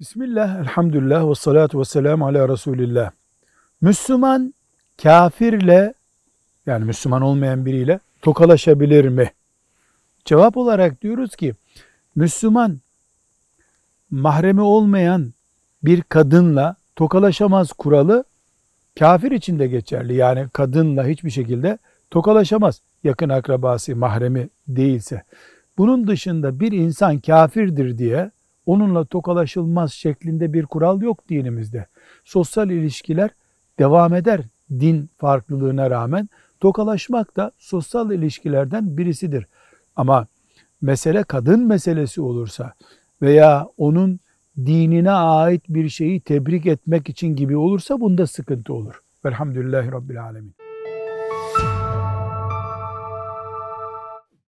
Bismillah, elhamdülillah ve salatu ve selamu ala Resulillah. Müslüman kafirle yani Müslüman olmayan biriyle tokalaşabilir mi? Cevap olarak diyoruz ki Müslüman mahremi olmayan bir kadınla tokalaşamaz kuralı kafir için de geçerli. Yani kadınla hiçbir şekilde tokalaşamaz yakın akrabası mahremi değilse. Bunun dışında bir insan kafirdir diye onunla tokalaşılmaz şeklinde bir kural yok dinimizde. Sosyal ilişkiler devam eder din farklılığına rağmen. Tokalaşmak da sosyal ilişkilerden birisidir. Ama mesele kadın meselesi olursa veya onun dinine ait bir şeyi tebrik etmek için gibi olursa bunda sıkıntı olur. Velhamdülillahi Rabbil Alemin.